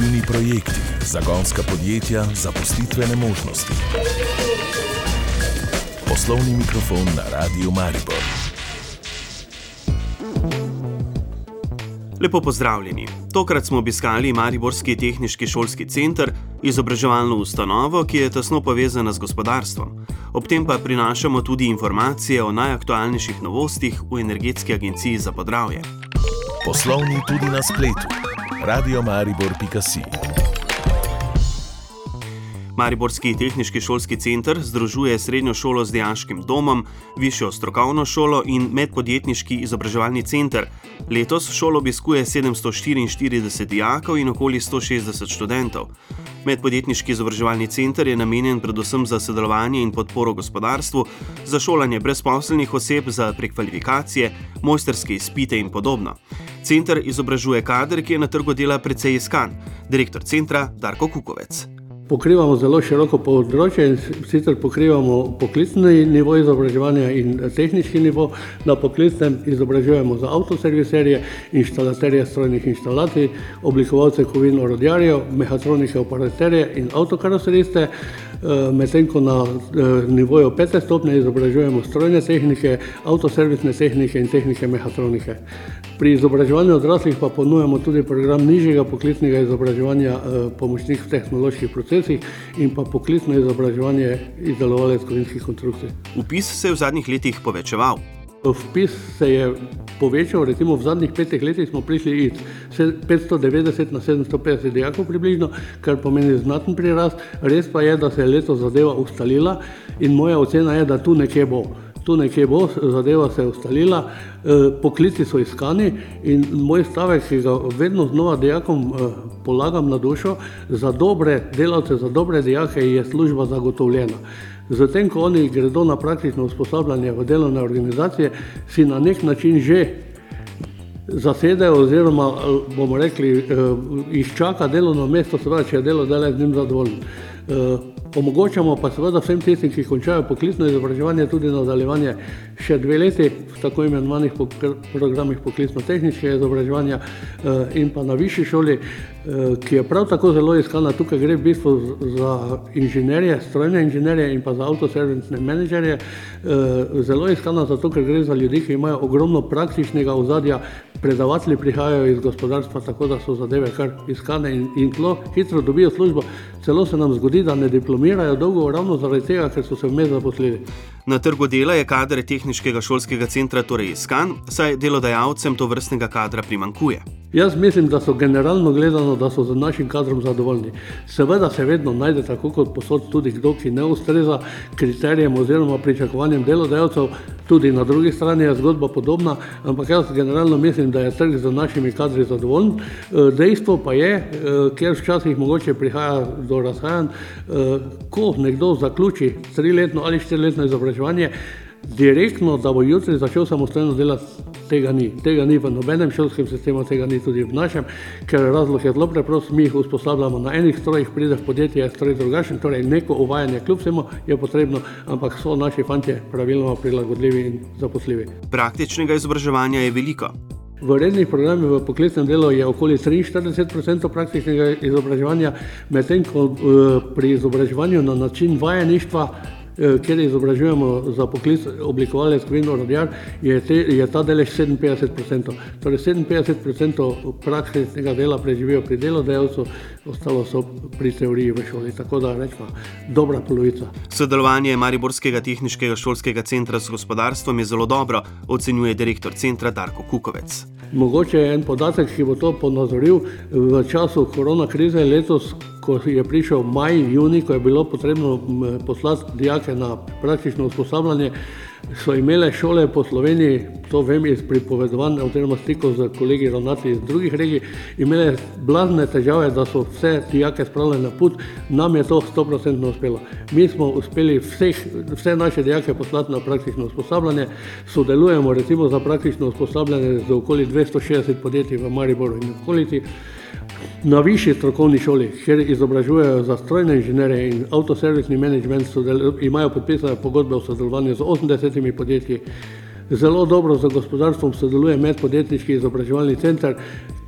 inovativni projekti, zagonska podjetja, zaposlitvene možnosti. Poslovni mikrofon na Radiu Maribor. Lepo pozdravljeni. Tokrat smo obiskali Mariborski tehnički šolski center, izobraževalno ustanovo, ki je tesno povezana z gospodarstvom. Ob tem pa prinašamo tudi informacije o najaktualnejših novostih v Energetski agenciji za podravje. Poslovni tudi na spletu. Radio Maribor Picassini. Mariborski tehnički šolski center združuje srednjo šolo z dejanskim domom, višjo strokovno šolo in medpodjetniški izobraževalni center. Letos šolo obiskuje 744 dijakov in okoli 160 študentov. Medpodjetniški izobraževalni center je namenjen predvsem za sodelovanje in podporo gospodarstvu, za šolanje brezposelnih oseb, za prekvalifikacije, mojsterske izpite in podobno. Center izobražuje kader, ki je na trgu dela precej iskan. Direktor centra Darko Kukovec pokrivamo zelo široko področje in sicer pokrivamo poklicni nivo izobraževanja in tehnični nivo. Na poklicnem izobražujemo za avtoserviserje, inštalaterje strojnih inštalacij, oblikovalce kovin orodjarjev, mehatronike operaterje in avtokaroseriste. Eh, medtem ko na eh, nivoju pete stopnje izobražujemo strojne tehnike, avtoservisne tehnike in tehnike mehatronike. Pri izobraževanju odraslih pa ponujamo tudi program nižjega poklicnega izobraževanja eh, pomočnik v tehnoloških procesih in pa poklicno izobraževanje izdelovalec kovinskih konstrukcij. Upis se je v zadnjih letih povečeval. Vpis se je povečal, recimo v zadnjih petih letih smo prišli iz 590 na 750 dijakov približno, kar pomeni znaten prirast. Res pa je, da se je letos zadeva ustalila in moja ocena je, da tu nekje bo. Tu nekje bo, zadeva se je ustalila, e, poklici so iskani in moj stavek, ki ga vedno znova dijakom e, polagam na dušo, za dobre delavce, za dobre dijake je služba zagotovljena. Zatem, ko oni gredo na praktično usposabljanje v delovne organizacije, si na nek način že zasedejo oziroma bomo rekli, eh, izčaka delovno mesto, seveda, če je delodajalec z njim zadovoljen. Eh, omogočamo pa seveda vsem tistim, ki končajo poklicno izobraževanje, tudi nadaljevanje še dve leti v tako imenovanih programih poklicno-tehničnega izobraževanja eh, in pa na višji šoli, eh, ki je prav tako zelo iskana. Tukaj gre v bistvu za inženirje, strojne inženirje in pa za avtoservisne menedžerje. Zelo iskana zato, ker gre za ljudi, ki imajo ogromno praktičnega ozadja, predavatelji prihajajo iz gospodarstva, tako da so zadeve kar iskane in, in tlo hitro dobijo službo. Celo se nam zgodi, da ne diplomirajo dolgo, ravno zaradi tega, ker so se vmes zaposlili. Na trgu dela je kader tehničnega šolskega centra torej iskan, saj delodajalcem to vrstnega kadra primankuje. Jaz mislim, da so generalno gledano, da so z našim kadrom zadovoljni. Seveda se vedno najde tako kot posod tudi kdo, ki ne ustreza kriterijem oziroma pričakovanjem delodajalcev, tudi na drugi strani je zgodba podobna, ampak jaz generalno mislim, da je trg z našimi kadri zadovoljen. E, dejstvo pa je, e, ker včasih mogoče prihaja do razhajanj, e, ko nekdo zaključi triletno ali štiriletno izobraževanje, direktno, da bo jutri začel samostojno delati, tega ni. Tega ni v nobenem šolskem sistemu, tega ni tudi v našem, ker razlog je zelo preprost. Mi jih usposabljamo na enih strojih, pride v podjetje, je stroj drugačen, torej neko uvajanje kljub vsemu je potrebno, ampak so naši fantje praviloma prilagodljivi in zaposljivi. Praktičnega izobraževanja je veliko. V rednih programih v poklicnem delu je okoli 43% praktičnega izobraževanja, medtem ko eh, pri izobraževanju na način vajeništva kjer izobražujemo za poklic oblikovalec Kvino Rodjar, je, te, je ta delež 57%. Torej 57% praktičnega dela preživijo pri delodajalcu, ostalo so pri teoriji v šoli. Tako da rečemo, dobra polovica. Sodelovanje Mariborskega tehničnega šolskega centra s gospodarstvom je zelo dobro, ocenjuje direktor centra Darko Kukovec. Mogoče je en podatek, ki bo to ponazoril v času korona krize letos, ko je prišel maj, juni, ko je bilo potrebno poslati dijake na praktično usposabljanje, so imele šole po Sloveniji, to vem iz pripovedovanja oziroma stikov z kolegi ravnatelji iz drugih regij, imele blazne težave, da so vse dijake spravili na put, nam je to 100% uspelo. Mi smo uspeli vseh, vse naše dijake poslati na praktično usposabljanje, sodelujemo recimo za praktično usposabljanje z okoli 260 podjetij v Mariboru in okolici. Na višji strokovni šoli, kjer izobražujejo za strojne inženirje in avtoservisni menedžment, imajo podpisane pogodbe o sodelovanju z 80 podjetji. Zelo dobro z gospodarstvom sodeluje medpodjetniški izobraževalni center,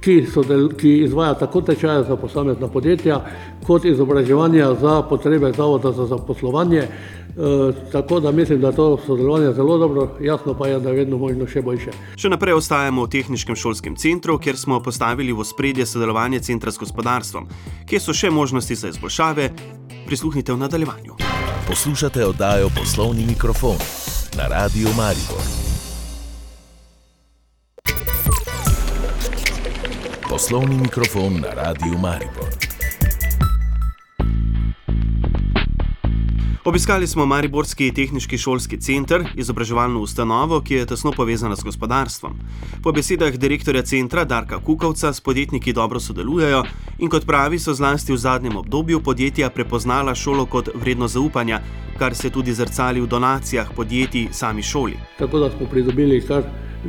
ki, del, ki izvaja tako tečaje za posamezna podjetja, kot izobraževanja za potrebe Zavoda za zaposlovanje. E, tako da mislim, da je to sodelovanje zelo dobro, jasno pa je, da je vedno možno še boljše. Še naprej ostajamo v Tehničnem šolskem centru, kjer smo postavili v spredje sodelovanje centra s gospodarstvom. Kje so še možnosti za izboljšave? Prisluhnite v nadaljevanju. Poslušate oddajo Poslovni mikrofon na Radiu Maribor. Poslovni mikrofon na Radiu Maribor. Obiskali smo Mariborski tehnički šolski center, izobraževalno ustanovo, ki je tesno povezana s gospodarstvom. Po besedah direktorja centra Darka Kukovca s podjetniki dobro sodelujejo in kot pravi, so zlasti v zadnjem obdobju podjetja prepoznala šolo kot vredno zaupanja, kar se tudi zrcali v donacijah podjetij sami šoli. Tako da smo pridobili kar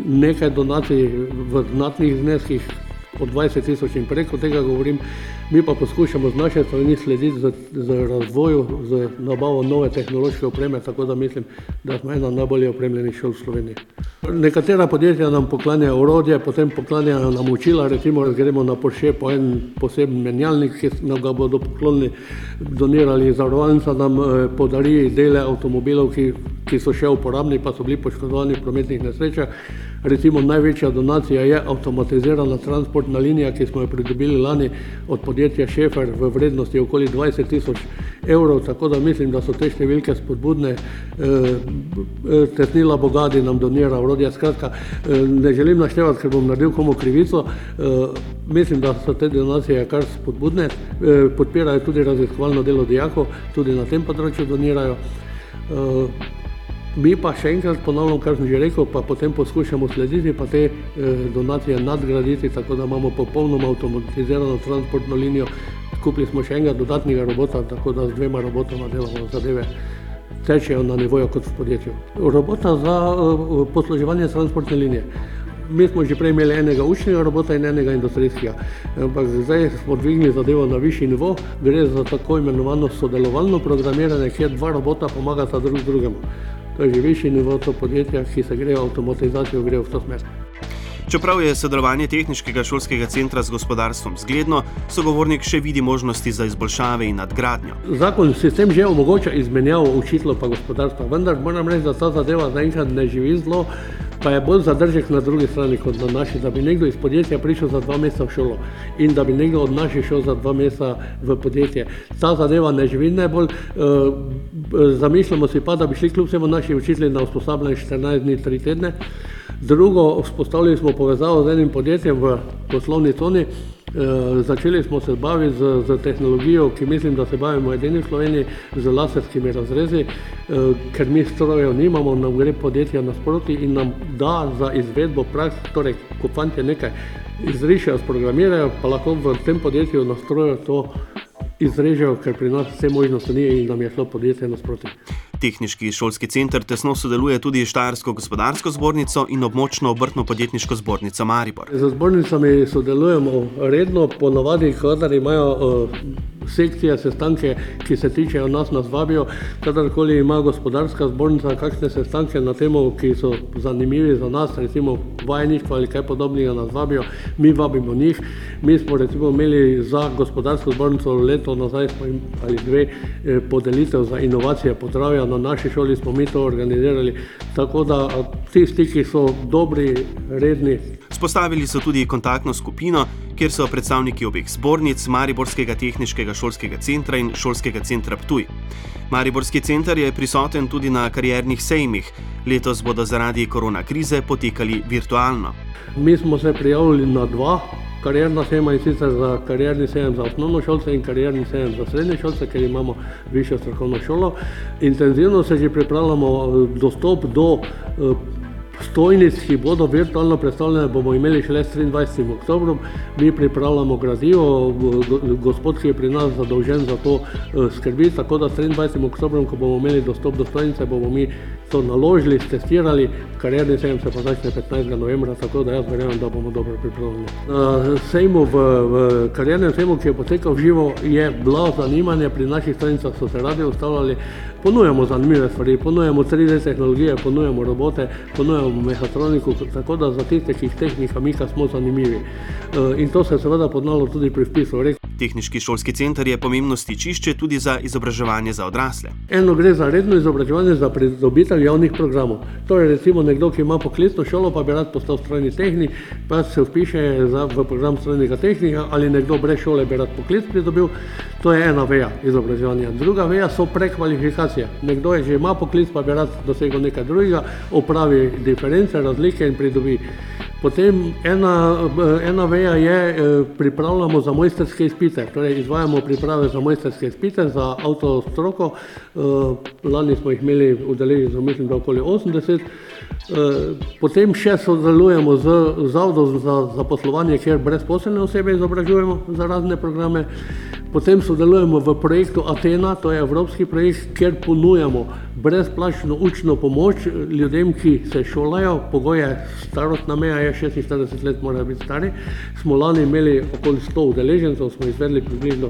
nekaj donacij v znatnih zneskih od 20 tisoč in preko tega govorim, mi pa poskušamo z naše strani slediti z, z razvoju, z nabavo nove tehnološke opreme, tako da mislim, da smo ena najbolje opremljenih šol v Sloveniji. Nekatera podjetja nam poklanjajo orodje, potem poklanjajo nam učila, recimo gremo na Porsche po en poseben menjalnik, ki nam ga bodo poklonili, donirali zavarovalnica nam eh, podari dele avtomobilov, ki, ki so še uporabni, pa so bili poškodovani v prometnih nesrečah. Recimo največja donacija je avtomatizirana transportna linija, ki smo jo pridobili lani od podjetja Šefer v vrednosti okoli 20 tisoč evrov, tako da mislim, da so te številke spodbudne. Eh, eh, Tesnila Bogadi nam donira urodja. Skratka, eh, ne želim naštevati, ker bom naredil komu krivico. Mislim, da so te donacije kar spodbudne, podpirajo tudi raziskovalno delo dijakov, tudi na tem področju donirajo. Mi pa še enkrat ponovno, kar sem že rekel, pa potem poskušamo slediti, pa te eh, donacije nadgraditi, tako da imamo popolnoma avtomatizirano transportno linijo. Kupili smo še enega dodatnega robota, tako da z dvema robotoma delamo zadeve. Tečejo na nivoju kot v podjetju. Robota za uh, posluževanje transportne linije. Mi smo že prej imeli enega učnega robota in enega industrijskega, ampak zdaj smo dvignili zadevo na višji nivo, gre za tako imenovano sodelovalno programiranje, kjer dva robota pomagata drug drugemu. To je že višji nivo to podjetja, ki se grejo avtomatizacijo, grejo v to smer. Čeprav je sodelovanje tehničnega šolskega centra z gospodarstvom zgledno, sogovornik še vidi možnosti za izboljšave in nadgradnjo. Zakon sistem že omogoča izmenjavo učiteljev pa gospodarstva, vendar moram reči, da ta zadeva zaenkrat ne živi zelo pa je bolj zadržek na drugi strani kot na naši, da bi nekdo iz podjetja prišel za dva meseca v šolo in da bi nekdo od naših šel za dva meseca v podjetje. Ta zadeva ne živi najbolj. Uh, zamišljamo si pa, da bi šli kljub vsemu naši učitelji na usposabljanje 14 dni, 3 tedne. Drugo, vzpostavili smo povezavo z enim podjetjem v poslovni coni, Eh, začeli smo se baviti z, z tehnologijo, ki mislim, da se bavimo edini v Sloveniji, z laserskimi razrezi, eh, ker mi strojev nimamo, nam gre podjetja nasproti in nam da za izvedbo praks, torej ko fanti nekaj izrišajo, sprogramirajo, pa lahko v tem podjetju na stroju to izrežejo, ker pri nas vse možnosti ni in nam je šlo podjetje nasproti. Tehnički šolski center tesno sodeluje tudi s Štajersko gospodarsko zbornico in območno obrtno-podjetniško zbornico Maribor. Z zbornicami sodelujemo redno, ponovadi, kadar imajo uh, sekcije, sestanke, ki se tičejo nas, nas vabijo. Kadarkoli ima gospodarska zbornica kakšne sestanke na temo, ki so zanimivi za nas, recimo vajništvo ali kaj podobnega, nas vabijo, mi vabimo njih. Mi smo recimo imeli za gospodarsko zbornico leto nazaj ali dve eh, podelitev za inovacije potravja, na naši šoli smo mi to organizirali, tako da ti stiki so dobri, redni. Spostavili so tudi kontaktno skupino, kjer so predstavniki obeh zbornic, Mariborskega tehničnega šolskega centra in šolskega centra Ptuj. Mariborski center je prisoten tudi na kariernih sejmih. Letos bodo zaradi korona krize potekali virtualno. Mi smo se prijavili na dva karierna sejma in sicer za karierni sejem za osnovno šolce in karierni sejem za srednje šolce, ker imamo višjo strokovno šolo. Intenzivno se že pripravljamo eh, dostop do uh, stojnic, ki bodo virtualno predstavljene, bomo imeli šele s 23. oktobrom. Mi pripravljamo gradivo, gospod, ki je pri nas zadolžen za to eh, skrbi, tako da s 23. oktobrom, ko bomo imeli dostop do stojnice, bomo mi to naložili, testirali, karierni sejem se pa začne 15. novembra, tako da jaz verjamem, da bomo dobro pripravljeni. Na sejmu v, v kariernem sejmu, ki je potekal živo, je bilo zanimanje, pri naših stojnicah so se radi ustavljali, ponujemo zanimive stvari, ponujemo 3D tehnologije, ponujemo robote, ponujemo v mehatroniku, tako da za tiste, ki jih tehnika mika, smo zanimivi. In to se je seveda podnalo tudi pri vpisu. Tehnički šolski center je pomembno stičišče tudi za izobraževanje za odrasle. Eno gre za redno izobraževanje za pridobitelj javnih programov. To je recimo nekdo, ki ima poklicno šolo, pa bi rad postal strojni tehnik, pa se vpiše za, v program strojnega tehnika ali nekdo brez šole bi rad poklic pridobil. To je ena veja izobraževanja. Druga veja so prekvalifikacije. Nekdo je že ima poklic, pa bi rad dosegel nekaj drugega, opravi diference, razlike in pridobi. Potem ena, ena veja je, eh, pripravljamo za mojsterske izpite, torej izvajamo priprave za mojsterske izpite, za avtostroko. Eh, lani smo jih imeli udeleženo, mislim, da okoli 80. Eh, potem še sodelujemo z Zavodom za zaposlovanje, kjer brezposelne osebe izobražujemo za razne programe. Potem sodelujemo v projektu Atena, to je evropski projekt, kjer ponujamo brezplačno učno pomoč ljudem, ki se šolajo. Pogoje starostna meja je 46 let, morajo biti stari. Smo lani imeli okoli 100 udeležencev, smo izvedli približno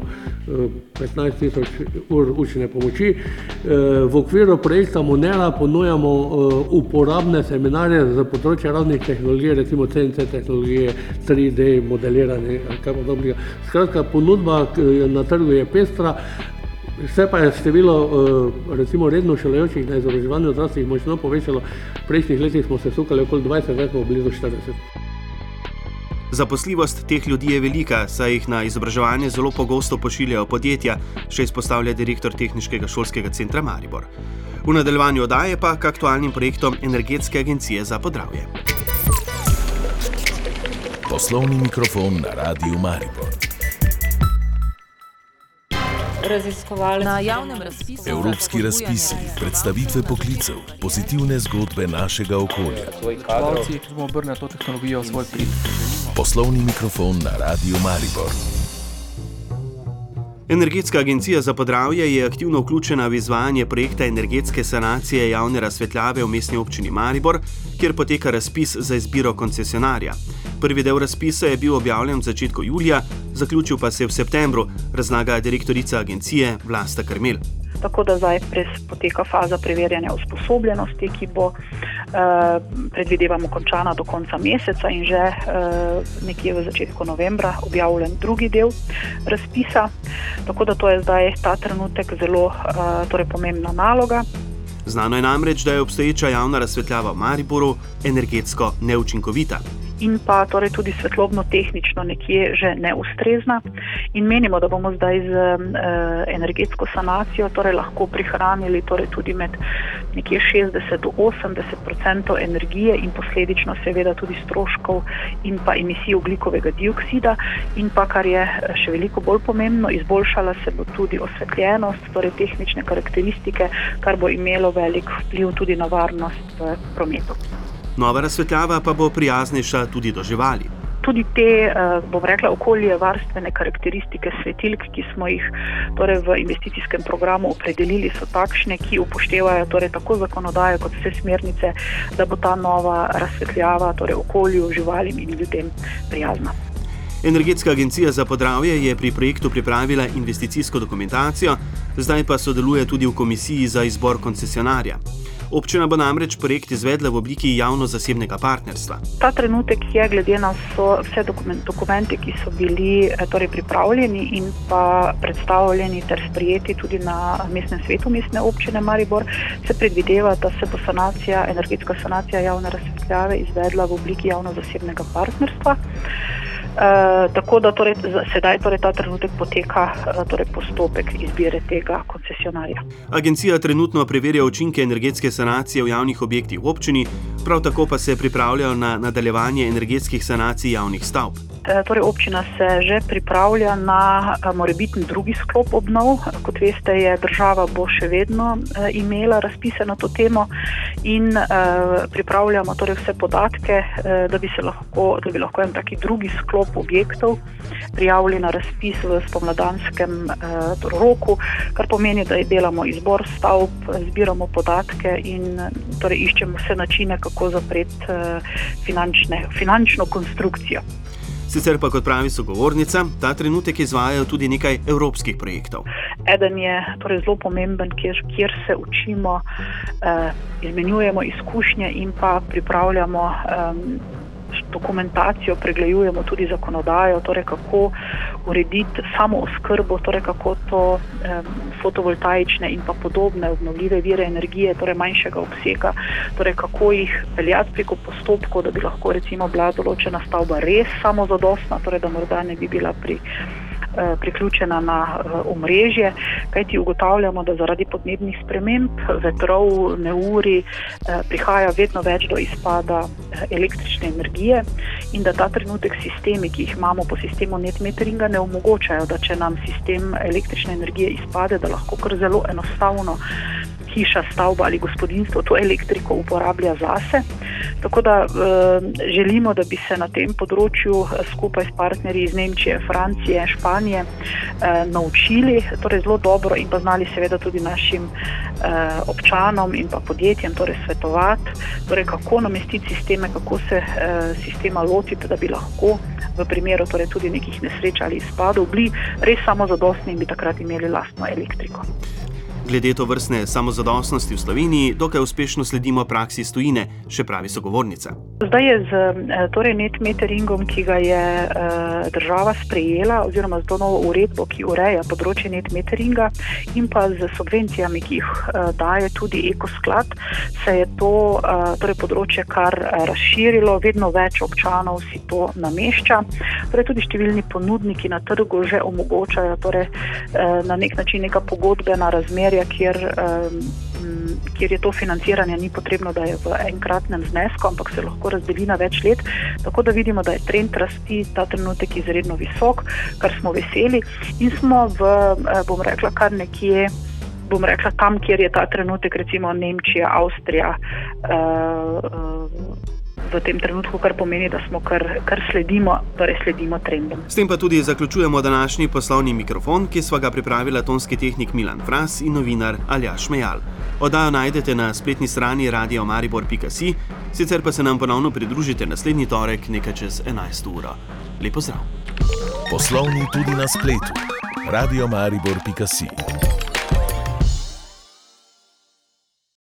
15 eh, tisoč ur učne pomoči. Eh, v okviru projekta Monera ponujamo eh, uporabne seminarje za področje raznih tehnologij, recimo CNC tehnologije, 3D modeliranje ali kaj podobnega. Skratka, ponudba na trgu je pestra. Vse pa je število eh, recimo redno šolajočih na izobraževanju odraslih močno povečalo. V prejšnjih letih smo se sukali okoli 20, zdaj smo blizu 40. Zaposljivost teh ljudi je velika, saj jih na izobraževanje zelo pogosto pošiljajo podjetja, še izpostavlja direktor Tehničnega šolskega centra Maribor. V nadaljevanju odaje pa k aktualnim projektom Energetske agencije za podravje. Poslovni mikrofon na Radiu Maribor raziskovalci. Na javnem razpisu. Evropski razpisi, predstavitve poklicev, pozitivne zgodbe našega okolja. Ki bomo obrnili to tehnologijo v svoj prid. Poslovni mikrofon na Radio Maribor. Energetska agencija za podravje je aktivno vključena v izvajanje projekta energetske sanacije javne razsvetljave v mestni občini Maribor, kjer poteka razpis za izbiro koncesionarja. Prvi del razpisa je bil objavljen v začetku julija, zaključil pa se je v septembru, razlaga direktorica agencije Vlasta Krmel. Tako da zdaj poteka faza preverjanja usposobljenosti, ki bo eh, predvidevamo končana do konca meseca in že eh, nekje v začetku novembra objavljen drugi del razpisa. Tako da to je zdaj ta trenutek zelo eh, torej pomembna naloga. Znano je namreč, da je obstoječa javna razsvetljava v Mariboru energetsko neučinkovita in pa torej tudi svetlobno-tehnično nekje že neustrezna. In menimo, da bomo zdaj z uh, energetsko sanacijo torej lahko prihranili torej tudi med nekje 60 do 80 odstotkov energije in posledično seveda tudi stroškov in pa emisij oglikovega dioksida. In pa kar je eh, še veliko bolj pomembno, izboljšala se bo tudi osvetljenost, torej tehnične karakteristike, kar bo imelo velik vpliv tudi na varnost v prometu. Nova razsvetljava pa bo prijaznejša tudi do živali. Tudi te, eh, bom rekla, okolje varstvene karakteristike svetilk, ki smo jih torej v investicijskem programu opredelili, so takšne, ki upoštevajo torej tako zakonodajo kot vse smernice, da bo ta nova razsvetljava torej okolju, živalim in ljudem prijazna. Energetska agencija za podravje je pri projektu pripravila investicijsko dokumentacijo, zdaj pa sodeluje tudi v komisiji za izbor koncesionarja. Občina bo namreč projekt izvedla v obliki javno-zasebnega partnerstva. Ta trenutek je, glede na vse dokumente, ki so bili eh, torej, pripravljeni in pa predstavljeni ter sprijeti tudi na mestnem svetu mestne občine Maribor, se predvideva, da se bo sanacija, energetska sanacija javne razsvetljave izvedla v obliki javno-zasebnega partnerstva. Eh, tako da torej, sedaj torej ta trenutek poteka uh, torej postopek izbire tega koncesionarja. Agencija trenutno preverja učinke energetske sanacije v javnih objektih v občini, prav tako pa se pripravljajo na nadaljevanje energetskih sanacij javnih stavb. Eh, torej, občina se že pripravlja na morebitni drugi sklop obnov. Kot veste, je država bo še vedno imela razpise na to temo in pripravljamo torej vse podatke, da bi, lahko, da bi lahko en taki drugi sklop objektov prijavili na razpis v spomladanskem eh, roku, kar pomeni, da delamo izbor stavb, zbiramo podatke in torej iščemo vse načine, kako zapreti eh, finančno konstrukcijo. Sicer pa, kot pravi sogovornica, ta trenutek izvajajo tudi nekaj evropskih projektov. Eden je torej zelo pomemben, kjer, kjer se učimo, eh, izmenjujemo izkušnje in pa pripravljamo. Eh, dokumentacijo, pregledujemo tudi zakonodajo, torej kako urediti samo oskrbo, torej kako to eh, fotovoltaične in pa podobne obnovljive vire energije, torej manjšega obsega, torej kako jih peljati preko postopkov, da bi lahko recimo bila določena stavba res samozadostna, torej da morda ne bi bila pri priključena na eh, omrežje, kajti ugotavljamo, da zaradi podnebnih sprememb, vetrov, neuri eh, prihaja vedno več do izpada električne energije in da ta trenutek sistemi, ki jih imamo po sistemu netmeteringa, ne omogočajo, da če nam sistem električne energije izpade, da lahko kar zelo enostavno hiša, stavba ali gospodinstvo to elektriko uporablja zase. Tako da uh, želimo, da bi se na tem področju uh, skupaj s partnerji iz Nemčije, Francije, Španije uh, naučili torej zelo dobro in pa znali seveda tudi našim občanom in pa podjetjem torej svetovati, torej kako namestiti sisteme, kako se sistema lotiti, da bi lahko v primeru torej tudi nekih nesreč ali izpadov bili res samozadostni in bi takrat imeli lastno elektriko. Glede to vrstne samozadostnosti v Sloveniji, dokaj uspešno sledimo praksi stojine, še pravi sogovornica. Zdaj je z eh, torej netmeteringom, ki ga je uh, država sprejela, oziroma z to novo uredbo, ki ureja področje netmeteringa, in pa z subvencijami, ki jih uh, daje tudi ekosklad, se je to torej področje kar razširilo, vedno več občanov si to namešča. Torej tudi številni ponudniki na trgu že omogočajo torej, na nek način neka pogodbena razmerja kjer, kjer je to financiranje ni potrebno, da je v enkratnem znesku, ampak se lahko razdeli na več let. Tako da vidimo, da je trend rasti ta trenutek izredno visok, kar smo veseli in smo v, eh, bom rekla, kar nekje. Bom rekla tam, kjer je ta trenutek, recimo Nemčija, Avstrija, uh, uh, v tem trenutku, kar pomeni, da smo kar, kar sledimo, torej sledimo trendom. S tem pa tudi zaključujemo današnji poslovni mikrofon, ki smo ga pripravili tonski tehnik Milan Fras in novinar Aljaš Mejal. Oddajo najdete na spletni strani radiomaribor.si, sicer pa se nam ponovno pridružite naslednji torek nekaj čez 11 uro. Lepo zdrav! Poslovni tudi na spletu. radiomaribor.si